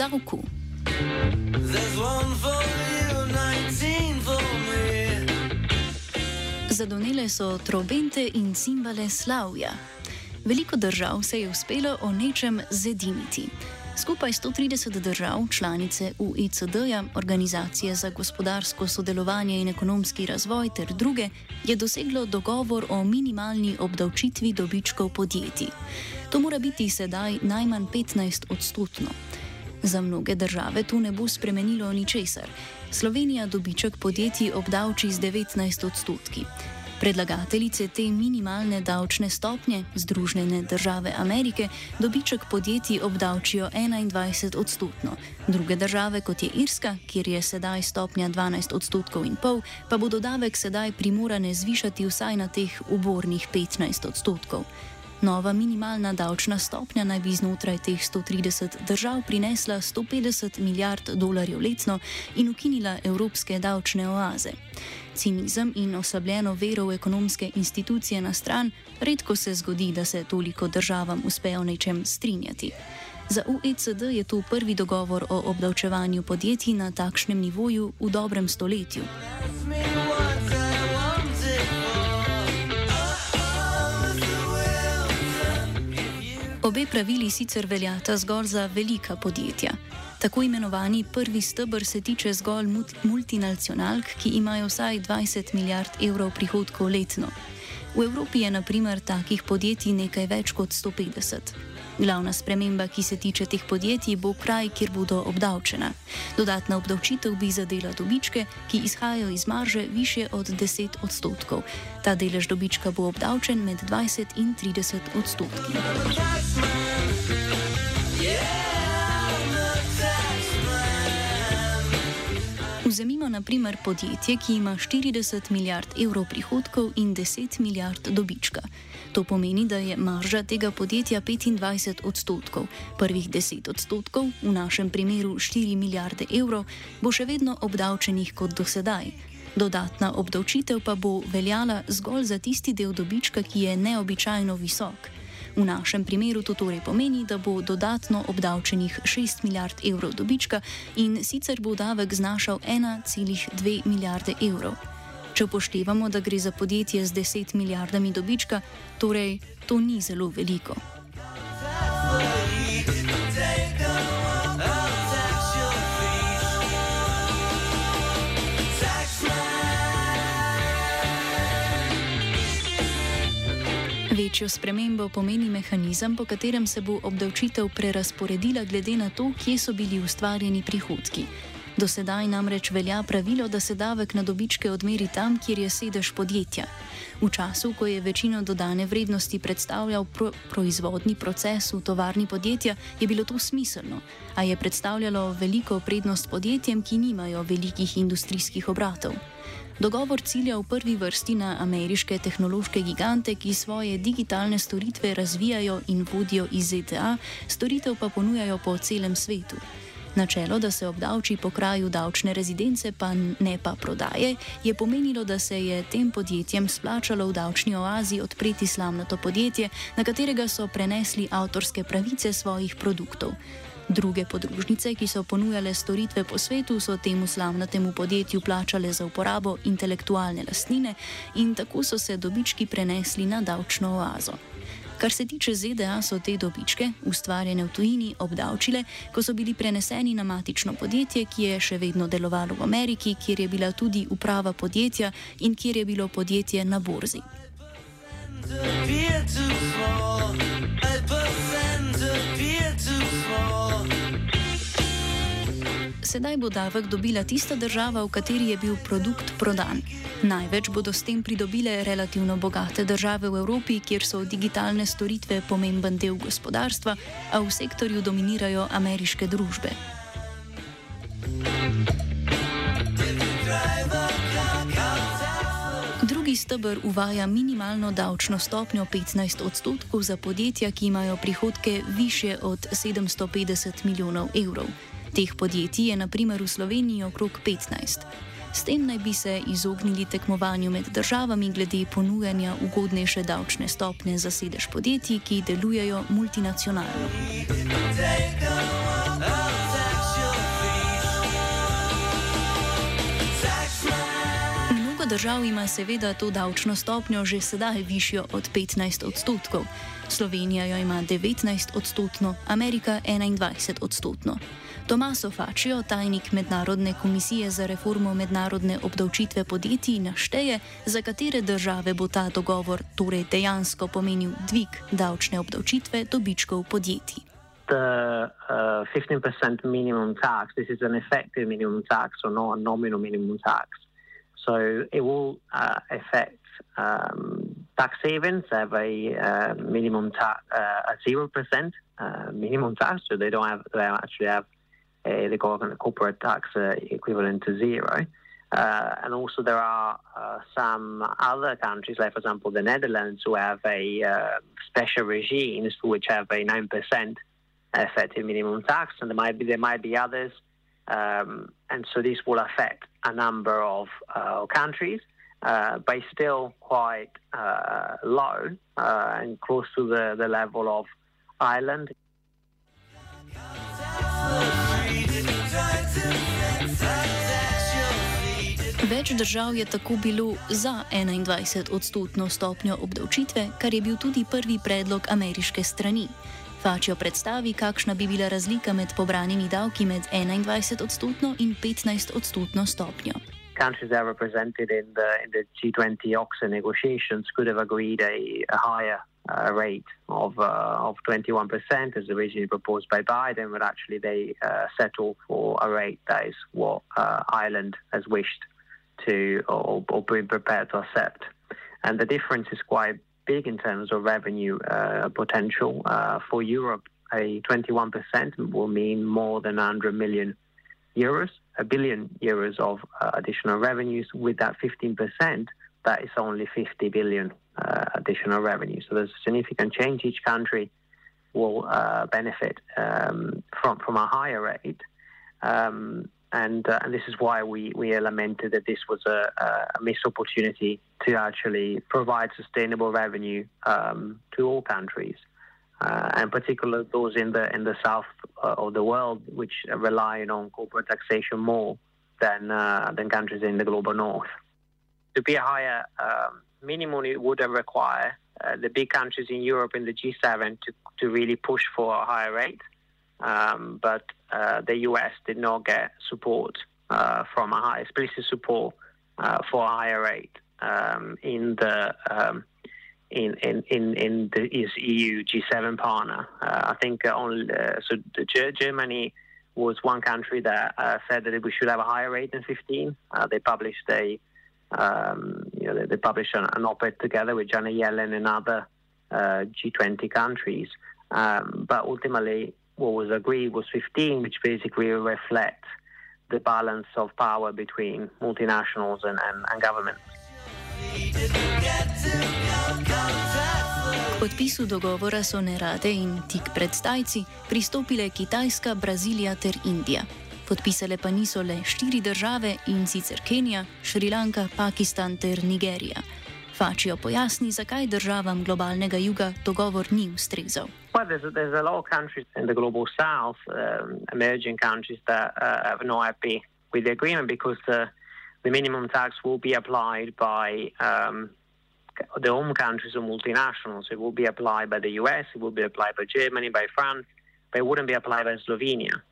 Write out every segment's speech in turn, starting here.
V davku. Zadonele so trobente in cimbale slavja. Veliko držav se je uspelo o nečem zediniti. Skupaj 130 držav, članice OECD-ja, Organizacije za gospodarsko sodelovanje in ekonomski razvoj ter druge, je doseglo dogovor o minimalni obdavčitvi dobičkov podjetij. To mora biti sedaj najmanj 15 odstotno. Za mnoge države to ne bo spremenilo ničesar. Slovenija dobiček podjetij obdavči z 19 odstotki. Predlagateljice te minimalne davčne stopnje, Združene države Amerike, dobiček podjetij obdavčijo 21 odstotno. Druge države, kot je Irska, kjer je sedaj stopnja 12 odstotkov in pol, pa bodo davek sedaj primorane zvišati vsaj na teh ubornih 15 odstotkov. Nova minimalna davčna stopnja naj bi znotraj teh 130 držav prinesla 150 milijard dolarjev letno in ukinila evropske davčne oaze. Cinizem in oslabljeno vero v ekonomske institucije na stran, redko se zgodi, da se toliko državam uspe o nečem strinjati. Za OECD je to prvi dogovor o obdavčevanju podjetij na takšnem nivoju v dobrem stoletju. Obe pravili sicer veljata zgolj za velika podjetja. Tako imenovani prvi stebr se tiče zgolj multinacionalk, ki imajo vsaj 20 milijard evrov prihodkov letno. V Evropi je naprimer takih podjetij nekaj več kot 150. Glavna sprememba, ki se tiče teh podjetij, bo kraj, kjer bodo obdavčena. Dodatna obdavčitev bi zadela dobičke, ki izhajajo iz marže više od 10 odstotkov. Ta delež dobička bo obdavčen med 20 in 30 odstotki. Vzemimo na primer podjetje, ki ima 40 milijard evrov prihodkov in 10 milijard dobička. To pomeni, da je marža tega podjetja 25 odstotkov. Prvih 10 odstotkov, v našem primeru 4 milijarde evrov, bo še vedno obdavčenih kot do sedaj. Dodatna obdavčitev pa bo veljala zgolj za tisti del dobička, ki je neobičajno visok. V našem primeru to torej pomeni, da bo dodatno obdavčenih 6 milijard evrov dobička in sicer bo davek znašal 1,2 milijarde evrov. Če upoštevamo, da gre za podjetje z 10 milijardami dobička, torej to ni zelo veliko. Večjo spremembo pomeni mehanizem, po katerem se bo obdavčitev prerasporedila glede na to, kje so bili ustvarjeni prihodki. Do sedaj namreč velja pravilo, da se davek na dobičke odmeri tam, kjer je sedež podjetja. V času, ko je večino dodane vrednosti predstavljal pro proizvodni proces v tovarni podjetja, je bilo to smiselno, a je predstavljalo veliko prednost podjetjem, ki nimajo velikih industrijskih obratov. Dogovor cilja v prvi vrsti na ameriške tehnološke gigante, ki svoje digitalne storitve razvijajo in vodijo iz ZDA, storitev pa ponujajo po celem svetu. Načelo, da se obdavči po kraju davčne rezidence, pa ne pa prodaje, je pomenilo, da se je tem podjetjem splačalo v davčni oazi odpreti slamnato podjetje, na katerega so prenesli avtorske pravice svojih produktov. Druge podružnice, ki so ponujale storitve po svetu, so temu slavnatemu podjetju plačale za uporabo intelektualne lastnine in tako so se dobički prenesli na davčno oazo. Kar se tiče ZDA, so te dobičke, ustvarjene v tujini, obdavčile, ko so bili preneseni na matično podjetje, ki je še vedno delovalo v Ameriki, kjer je bila tudi uprava podjetja in kjer je bilo podjetje na borzi. Sedaj bo davek dobila tista država, v kateri je bil produkt prodan. Največ bodo s tem pridobile relativno bogate države v Evropi, kjer so digitalne storitve pomemben del gospodarstva, a v sektorju dominirajo ameriške družbe. Drugi stebr uvaja minimalno davčno stopnjo 15 odstotkov za podjetja, ki imajo prihodke više od 750 milijonov evrov. Teh podjetij je naprimer v Sloveniji okrog 15. S tem naj bi se izognili tekmovanju med državami glede ponujanja ugodnejše davčne stopne za sedež podjetij, ki delujejo multinacionalno. Držav ima seveda to davčno stopnjo že sedaj višjo od 15 odstotkov. Slovenija jo ima 19 odstotno, Amerika 21 odstotno. Tomaso Fačijo, tajnik Mednarodne komisije za reformo mednarodne obdavčitve podjetij, našteje, za katere države bo ta dogovor torej dejansko pomenil dvig davčne obdavčitve dobičkov podjetij. The uh, 15% minimum tax, this is an effective minimum tax or not a nominal minimum tax. So it will uh, affect um, tax havens have a uh, minimum tax, uh, a zero percent uh, minimum tax, so they don't have they actually have a, the corporate tax uh, equivalent to zero. Uh, and also, there are some other countries, like for example the Netherlands, who have a special regimes which have a nine percent effective minimum tax, and there might be there might be others um, and so this will affect a number of uh, countries, uh, but it's still quite uh, low uh, and close to the, the level of Ireland. Več držav je tako bilo za 21 odstotno stopnjo obdavčitve, kar je bil tudi prvi predlog ameriške strani. Fačijo predstavi, kakšna bi bila razlika med pobranimi davki med 21 odstotno in 15 odstotno stopnjo. Countries that are represented in the, in the G20 OXA negotiations could have agreed a, a higher uh, rate of, uh, of 21% as originally proposed by Biden, but actually they uh, settled for a rate that is what uh, Ireland has wished to or, or been prepared to accept. And the difference is quite big in terms of revenue uh, potential. Uh, for Europe, a 21% will mean more than 100 million euros, a billion euros of uh, additional revenues. With that 15%, that is only 50 billion additional revenue. So there's a significant change. Each country will benefit um, from from a higher rate. Um, and, uh, and this is why we, we lamented that this was a, a missed opportunity to actually provide sustainable revenue um, to all countries, uh, and particularly those in the in the south uh, of the world, which rely on corporate taxation more than uh, than countries in the global north. To be a higher um, minimum, it would require uh, the big countries in Europe and the G7 to to really push for a higher rate. Um, but uh, the US did not get support uh, from a high explicit support uh, for a higher rate um, in the um, in, in, in, in the EU G7 partner. Uh, I think only uh, so Germany was one country that uh, said that we should have a higher rate than 15. they published a um, you know, they, they published an, an op-ed together with Janet Yellen and other G20 countries. Um, but ultimately, what was agreed was 15, which basically reflects the balance of power between multinationals and, and, and governments. Podpisu dogovora so nerade in tik pred stajci pristopile Kitajska, Brazilija ter Indija. Podpisale pa niso le štiri države in sicer Kenija, Šrilanka, Pakistan ter Nigerija. Fačijo pojasni, zakaj državam globalnega juga dogovor ni ustrezal. Well, there's a, there's a lot of countries in the global south, um, emerging countries that uh, are not happy with the agreement because the, the minimum tax will be applied by um, their home countries are multinationals. It will be applied by the US, it will be applied by Germany, by France, but it wouldn't be applied by Slovenia.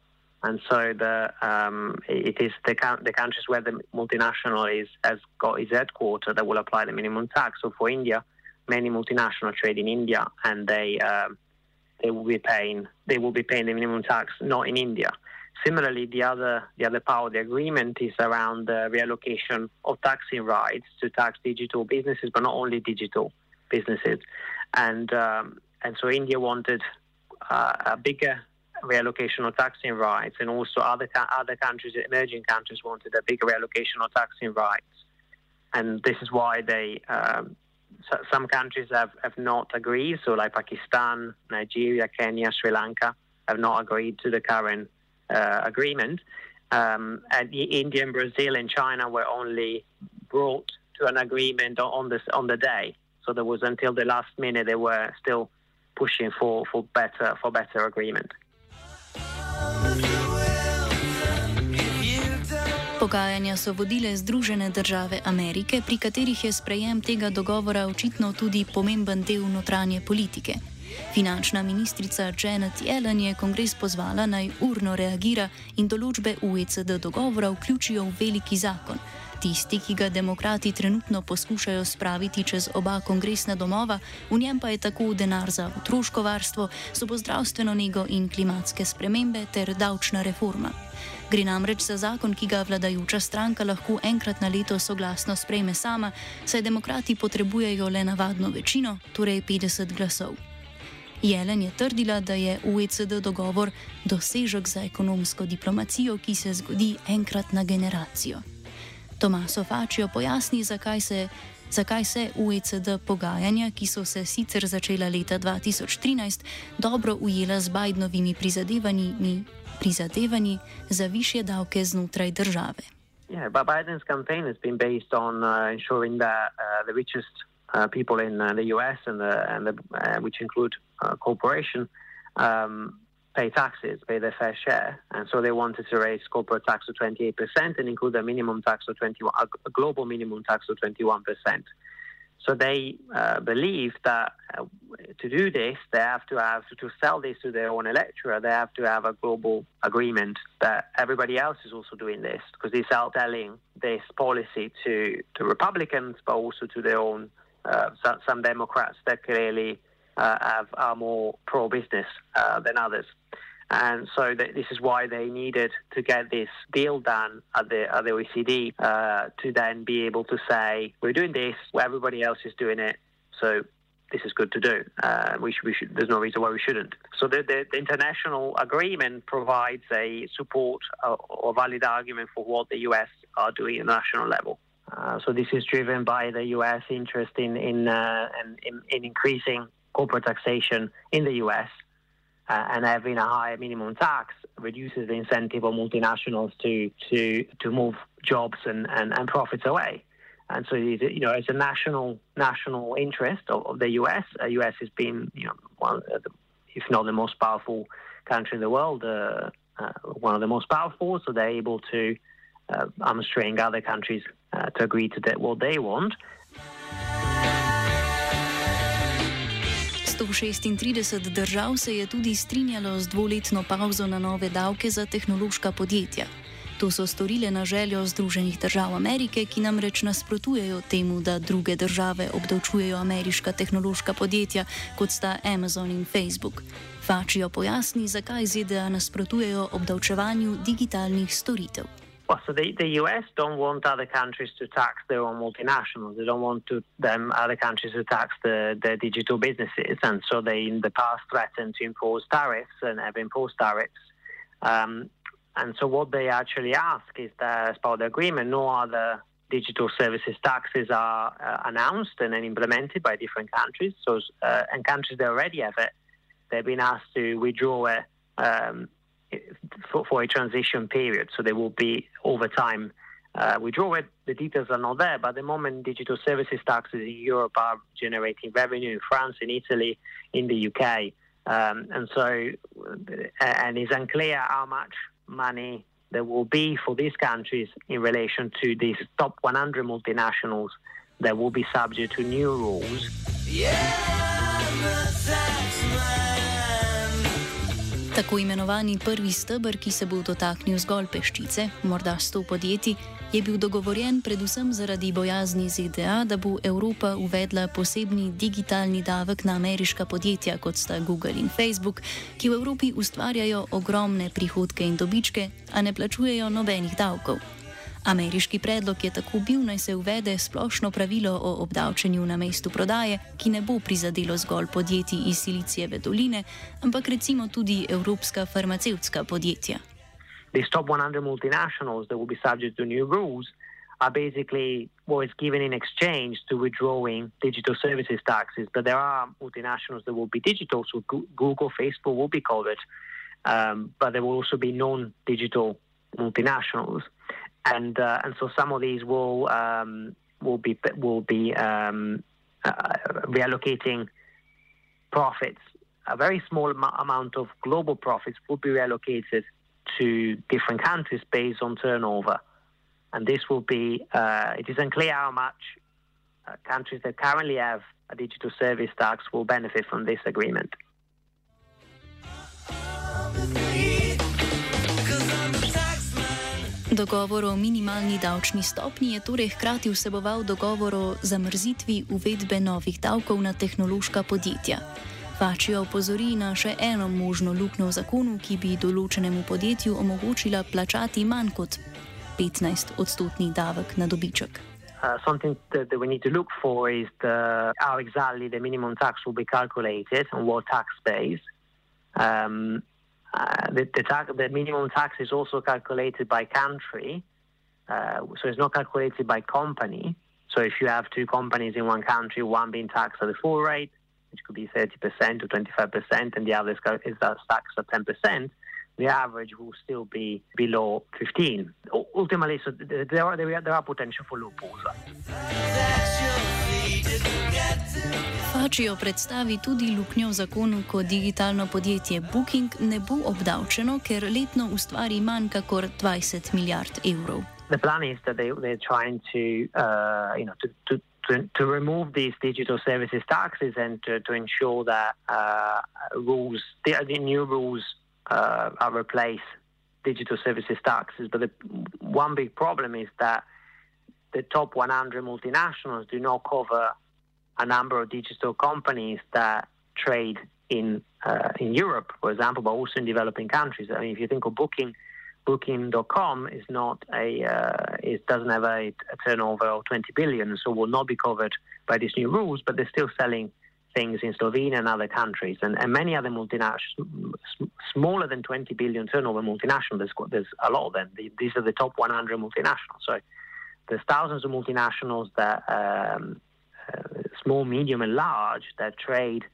And so the um, it is the, the countries where the multinational is has got its headquarters that will apply the minimum tax. So for India, many multinational trade in India, and they um, they will be paying they will be paying the minimum tax not in India. Similarly, the other the other part of the agreement is around the reallocation of taxing rights to tax digital businesses, but not only digital businesses. And um, and so India wanted uh, a bigger reallocation of taxing rights, and also other other countries, emerging countries, wanted a bigger reallocation of taxing rights. And this is why they um, so some countries have, have not agreed. So, like Pakistan, Nigeria, Kenya, Sri Lanka have not agreed to the current uh, agreement. Um, and India, and Brazil, and China were only brought to an agreement on this on the day. So there was until the last minute they were still pushing for, for better for better agreement. Pogajanja so vodile Združene države Amerike, pri katerih je sprejem tega dogovora očitno tudi pomemben del notranje politike. Finančna ministrica Janet Yellen je kongres pozvala naj urno reagira in določbe OECD dogovora vključijo v veliki zakon. Tisti, ki ga demokrati trenutno poskušajo spraviti čez oba kongresna domova, v njem pa je tako denar za otroško varstvo, sobozdravstveno nego in klimatske spremembe ter davčna reforma. Gre namreč za zakon, ki ga vladajoča stranka lahko enkrat na leto soglasno sprejme sama, saj demokrati potrebujejo le navadno večino, torej 50 glasov. Jelen je trdila, da je OECD dogovor dosežek za ekonomsko diplomacijo, ki se zgodi enkrat na generacijo. Tomaso Fačijo pojasni, zakaj se, zakaj se OECD pogajanja, ki so se sicer začela leta 2013, dobro ujela z Bidnovimi prizadevanji prizadevanji za više davke znotraj države. Yeah, but Biden's campaign has been based on uh, ensuring that uh, the richest uh, people in uh, the U.S. and the, and the, uh, which include uh, corporation um, pay taxes, pay their fair share, and so they wanted to raise corporate tax to 28 percent and include a minimum tax of 21, a global minimum tax of 21 percent. So they uh, believe that uh, to do this, they have to have to sell this to their own electorate. They have to have a global agreement that everybody else is also doing this because they're selling this policy to to Republicans, but also to their own uh, some, some, Democrats that clearly have are more pro-business uh, than others. And so th- this is why they needed to get this deal done at the, at the OECD uh, to then be able to say, we're doing this, where everybody else is doing it. So this is good to do. Uh, we should, we should, there's no reason why we shouldn't. So the, the, the international agreement provides a support uh, or valid argument for what the US are doing at national level. Uh, so this is driven by the U.S. interest in in, uh, in, in increasing corporate taxation in the U.S uh, and having a higher minimum tax reduces the incentive of multinationals to to to move jobs and, and, and profits away. And so, you know, it's a national national interest of, of the U.S. Uh, U.S. has been, you know, one the, if not the most powerful country in the world, uh, uh, one of the most powerful. So they're able to uh, hamstring other countries uh, to agree to what they want. 136 držav se je tudi strinjalo z dvoletno pauzo na nove davke za tehnološka podjetja. To so storile na željo Združenih držav Amerike, ki namreč nasprotujejo temu, da druge države obdavčujejo ameriška tehnološka podjetja, kot sta Amazon in Facebook. Fačijo pojasni, zakaj ZDA nasprotujejo obdavčevanju digitalnih storitev. Well, so the, the US don't want other countries to tax their own multinationals. They don't want to, them other countries to tax the, the digital businesses, and so they in the past threatened to impose tariffs and have imposed tariffs. Um, and so what they actually ask is that as part of the agreement, no other digital services taxes are uh, announced and then implemented by different countries. So uh, and countries that already have it, they've been asked to withdraw it. Um, for, for, a transition period. So there will be over time uh, withdrawal. The details are not there, but at the moment, digital services taxes in Europe are generating revenue in France, in Italy, in the UK, um, and so and it's unclear how much money there will be for these countries in relation to these top 100 multinationals that will be subject to new rules. Tako imenovani prvi stebr, ki se bo dotaknil zgolj peščice, morda sto podjetij, je bil dogovorjen predvsem zaradi bojazni ZDA, da bo Evropa uvedla posebni digitalni davek na ameriška podjetja, kot sta Google in Facebook, ki v Evropi ustvarjajo ogromne prihodke in dobičke, a ne plačujejo nobenih davkov. Ameriški predlog je tako bil, naj se uvede splošno pravilo o obdavčenju na mestu prodaje, ki ne bo prizadelo zgolj podjetij iz Silicijeve doline, ampak recimo tudi evropska farmacevtska podjetja. These top 100 multinationals that will be subject to new rules are basically what is given in exchange to withdrawing digital services taxes. But there are multinationals that will be digital, so Google, Facebook will be covered, um, but there will also be non digital multinationals. And uh, and so some of these will um, will be will be um, uh, reallocating profits. A very small amount of global profits will be reallocated to different countries based on turnover, and this will be. Uh, it is unclear how much uh, countries that currently have a digital service tax will benefit from this agreement. Dogovor o minimalni davčni stopnji je torej hkrati vseboval dogovor o zamrzitvi uvedbe novih davkov na tehnološka podjetja. Vačijo opozori na še eno možno luknjo v zakonu, ki bi določenemu podjetju omogočila plačati manj kot 15 odstotni davek na dobiček. Uh, something that, that we need to look for is the, how exactly the minimum tax will be calculated and what tax base. Um, Uh, the, the, the, minimum tax is also calculated by country, uh, so it's not calculated by company. So if you have two companies in one country, one being taxed at the full rate, which could be 30% or 25%, and the other is taxed at 10%, the average will still be below 15. Ultimately, so there are, there are potential for loopholes. Fačijo predstavi tudi luknjo v zakonu, ko digitalno podjetje Booking ne bo obdavčeno, ker letno ustvari manj kakor 20 milijard evrov. The plan is that they, they're trying to, uh, you know, to, to, to, to remove these digital services taxes and to, to ensure that uh, rules, the, the new rules uh, are replace digital services taxes. But the one big problem is that the top 100 multinationals do not cover a number of digital companies that trade in uh, in Europe, for example, but also in developing countries. I mean, if you think of Booking, Booking.com is not a uh, it doesn't have a, a, turnover of 20 billion, so will not be covered by these new rules. But they're still selling things in Slovenia and other countries, and, and many other multinational, smaller than 20 billion turnover multinational. There's, there's a lot of them. These are the top 100 multinationals. So there's thousands of multinationals that um, small, medium, and large that trade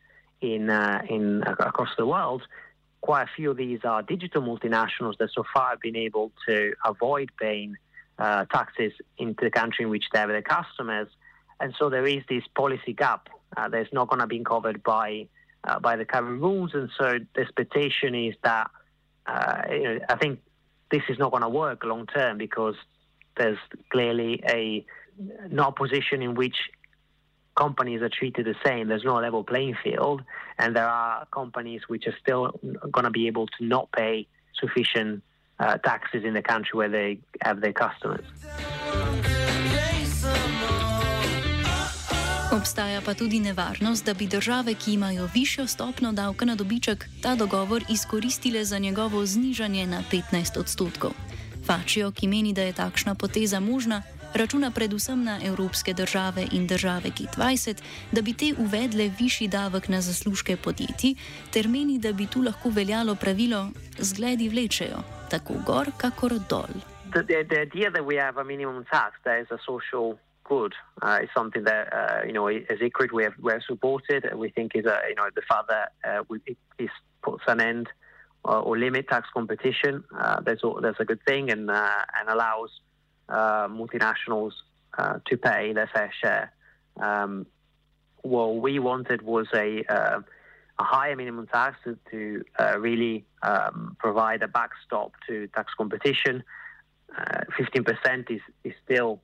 in uh, in across the world. Quite a few of these are digital multinationals that so far have been able to avoid paying uh, taxes into the country in which they have their customers, and so there is this policy gap uh, that's not going to be covered by uh, by the current rules, and so the expectation is that uh, you know, I think this is not going to work long term because there's clearly a not position in which companies are treated the same. There's no level playing field, and there are companies which are still going to be able to not pay sufficient uh, taxes in the country where they have their customers. Obstaja pa tudi nevarnost, da bi države, ki imajo višjo stopno davka na dobiček, ta dogovor izkoristile za njegovo znižanje na 15 odstotkov. Fačijo, ki meni, da je takšna poteza možna, računa predvsem na evropske države in države G20, da bi te uvedle višji davek na zaslužke podjetij, ter meni, da bi tu lahko veljalo pravilo: zgledi vlečejo, tako gor, kakor dol. The, the, the idea that we have a minimum tax that is a social good uh, is something that uh, you know as ICRIT we have we have supported. We think is a you know the fact that uh, we, it, it puts an end uh, or limit tax competition. Uh, that's that's a good thing and uh, and allows uh, multinationals uh, to pay their fair share. Um, what we wanted was a, uh, a higher minimum tax to, to uh, really um, provide a backstop to tax competition. 15% uh, is, is still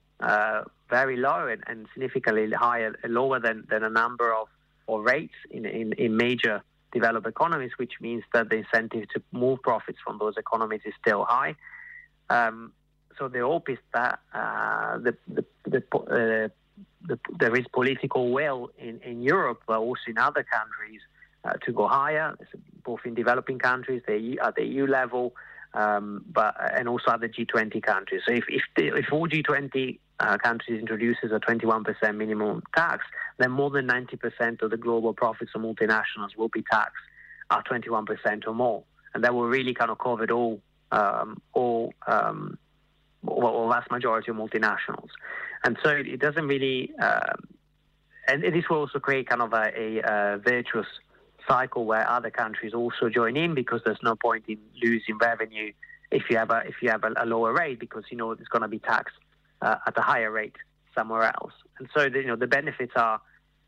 very low and, and, significantly higher, lower than, than a number of or rates in, in, in major developed economies, which means that the incentive to move profits from those economies is still high. Um, so the hope is that uh, the, the, the, uh, the, there is political will in, in Europe, but also in other countries, uh, to go higher, both in developing countries, the, at the EU level, um, but and also other G20 countries. So if if, the, if all G20 uh, countries introduces a 21% minimum tax, then more than 90% of the global profits of multinationals will be taxed at 21% or more, and that will really kind of cover all um, all um, well, vast majority of multinationals. And so it doesn't really, uh, and this will also create kind of a, a, a, virtuous cycle where other countries also join in because there's no point in losing revenue if you have a if you have a, a lower rate because you know it's going to be taxed uh, at a higher rate somewhere else. And so the, you know the benefits are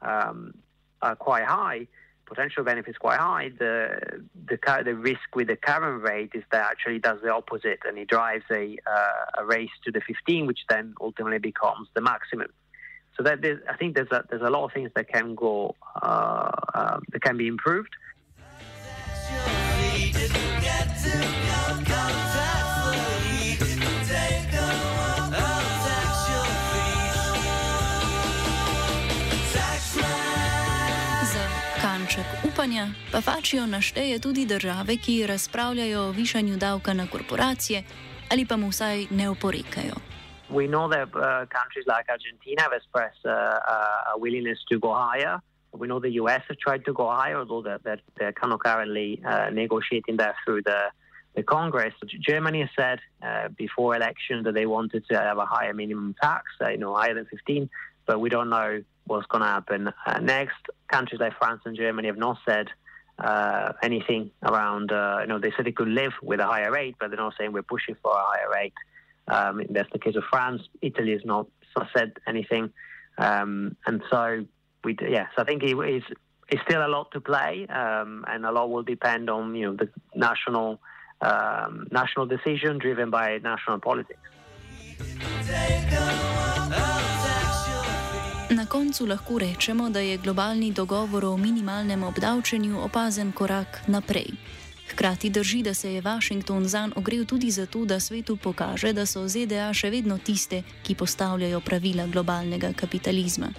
um, are quite high potential benefits quite high, the the the risk with the current rate is that actually does the opposite and it drives a uh, a race to the 15, which then ultimately becomes the maximum. So that I think there's a, there's a lot of things that can go uh, uh, that can be improved. Upanja, pa Fačijo našteje tudi države, ki razpravljajo o višanju davka na korporacije ali pa mu vsaj ne oporekajo. We know that uh, countries like Argentina have expressed uh, uh, a willingness to go higher. We know the US have tried to go higher, although they're, they're, they're kind of currently uh, negotiating that through the, the Congress. Germany has said uh, before election that they wanted to have a higher minimum tax, uh, you know, higher than 15, but we don't know what's going to happen uh, next. Countries like France and Germany have not said uh, anything around, uh, you know, they said they could live with a higher rate, but they're not saying we're pushing for a higher rate. Um, that's the case of France. Italy has not said anything. Um, and so, we, yes, I think it is it's still a lot to play, um, and a lot will depend on, you know, the national, um, national decision driven by national politics. Koncu lahko rečemo, da je globalni dogovor o minimalnem obdavčenju opazen korak naprej. Hkrati drži, da se je Washington zanj ogrel tudi zato, da svetu pokaže, da so ZDA še vedno tiste, ki postavljajo pravila globalnega kapitalizma.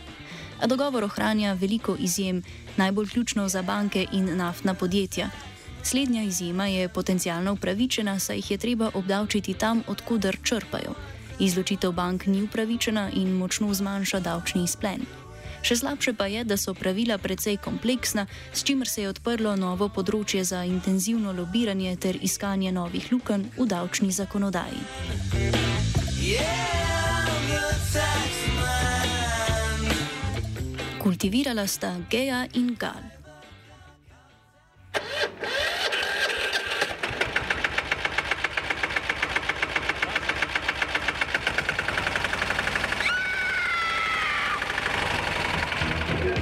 A dogovor ohranja veliko izjem, najbolj ključno za banke in naftna podjetja. Slednja izjema je potencialno upravičena, saj jih je treba obdavčiti tam, odkuder črpajo. Izločitev bank ni upravičena in močno zmanjša davčni izplen. Še slabše pa je, da so pravila precej kompleksna, s čimer se je odprlo novo področje za intenzivno lobiranje ter iskanje novih lukenj v davčni zakonodaji. Kultivirala sta Geja in Gal.